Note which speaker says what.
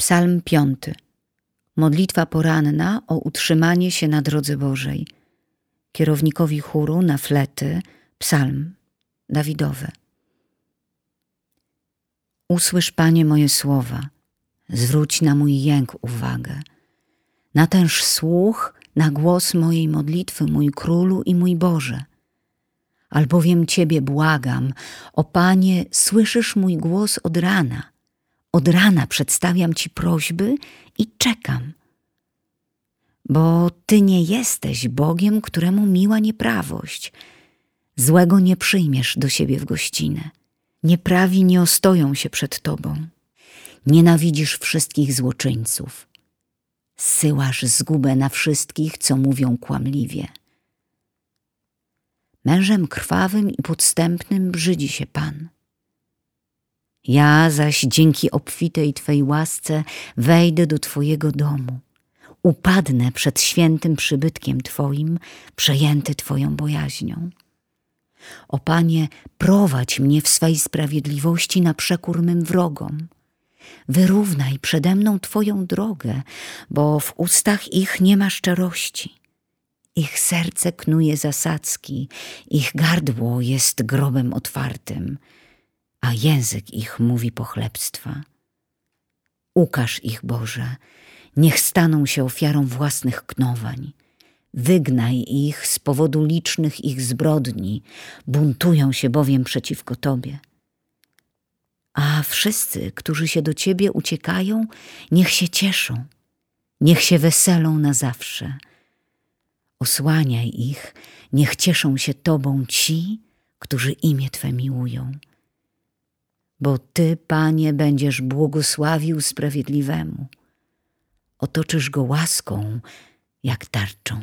Speaker 1: Psalm piąty. Modlitwa poranna o utrzymanie się na drodze Bożej. Kierownikowi chóru na flety. Psalm Dawidowy. Usłysz, Panie, moje słowa. Zwróć na mój jęk uwagę. Natęż słuch na głos mojej modlitwy, mój Królu i mój Boże. Albowiem Ciebie błagam, o Panie, słyszysz mój głos od rana – od rana przedstawiam Ci prośby i czekam. Bo Ty nie jesteś Bogiem, któremu miła nieprawość. Złego nie przyjmiesz do siebie w gościnę. Nieprawi nie ostoją się przed Tobą. Nienawidzisz wszystkich złoczyńców. Syłasz zgubę na wszystkich, co mówią kłamliwie. Mężem krwawym i podstępnym brzydzi się Pan ja zaś dzięki obfitej Twej łasce wejdę do Twojego domu. Upadnę przed świętym przybytkiem Twoim, przejęty Twoją bojaźnią. O Panie, prowadź mnie w swej sprawiedliwości na przekór mym wrogom. Wyrównaj przede mną Twoją drogę, bo w ustach ich nie ma szczerości. Ich serce knuje zasadzki, ich gardło jest grobem otwartym a język ich mówi pochlebstwa. Ukaż ich, Boże, niech staną się ofiarą własnych knowań. Wygnaj ich z powodu licznych ich zbrodni, buntują się bowiem przeciwko Tobie. A wszyscy, którzy się do Ciebie uciekają, niech się cieszą, niech się weselą na zawsze. Osłaniaj ich, niech cieszą się Tobą ci, którzy imię Twe miłują bo Ty, Panie, będziesz błogosławił sprawiedliwemu. Otoczysz go łaską jak tarczą.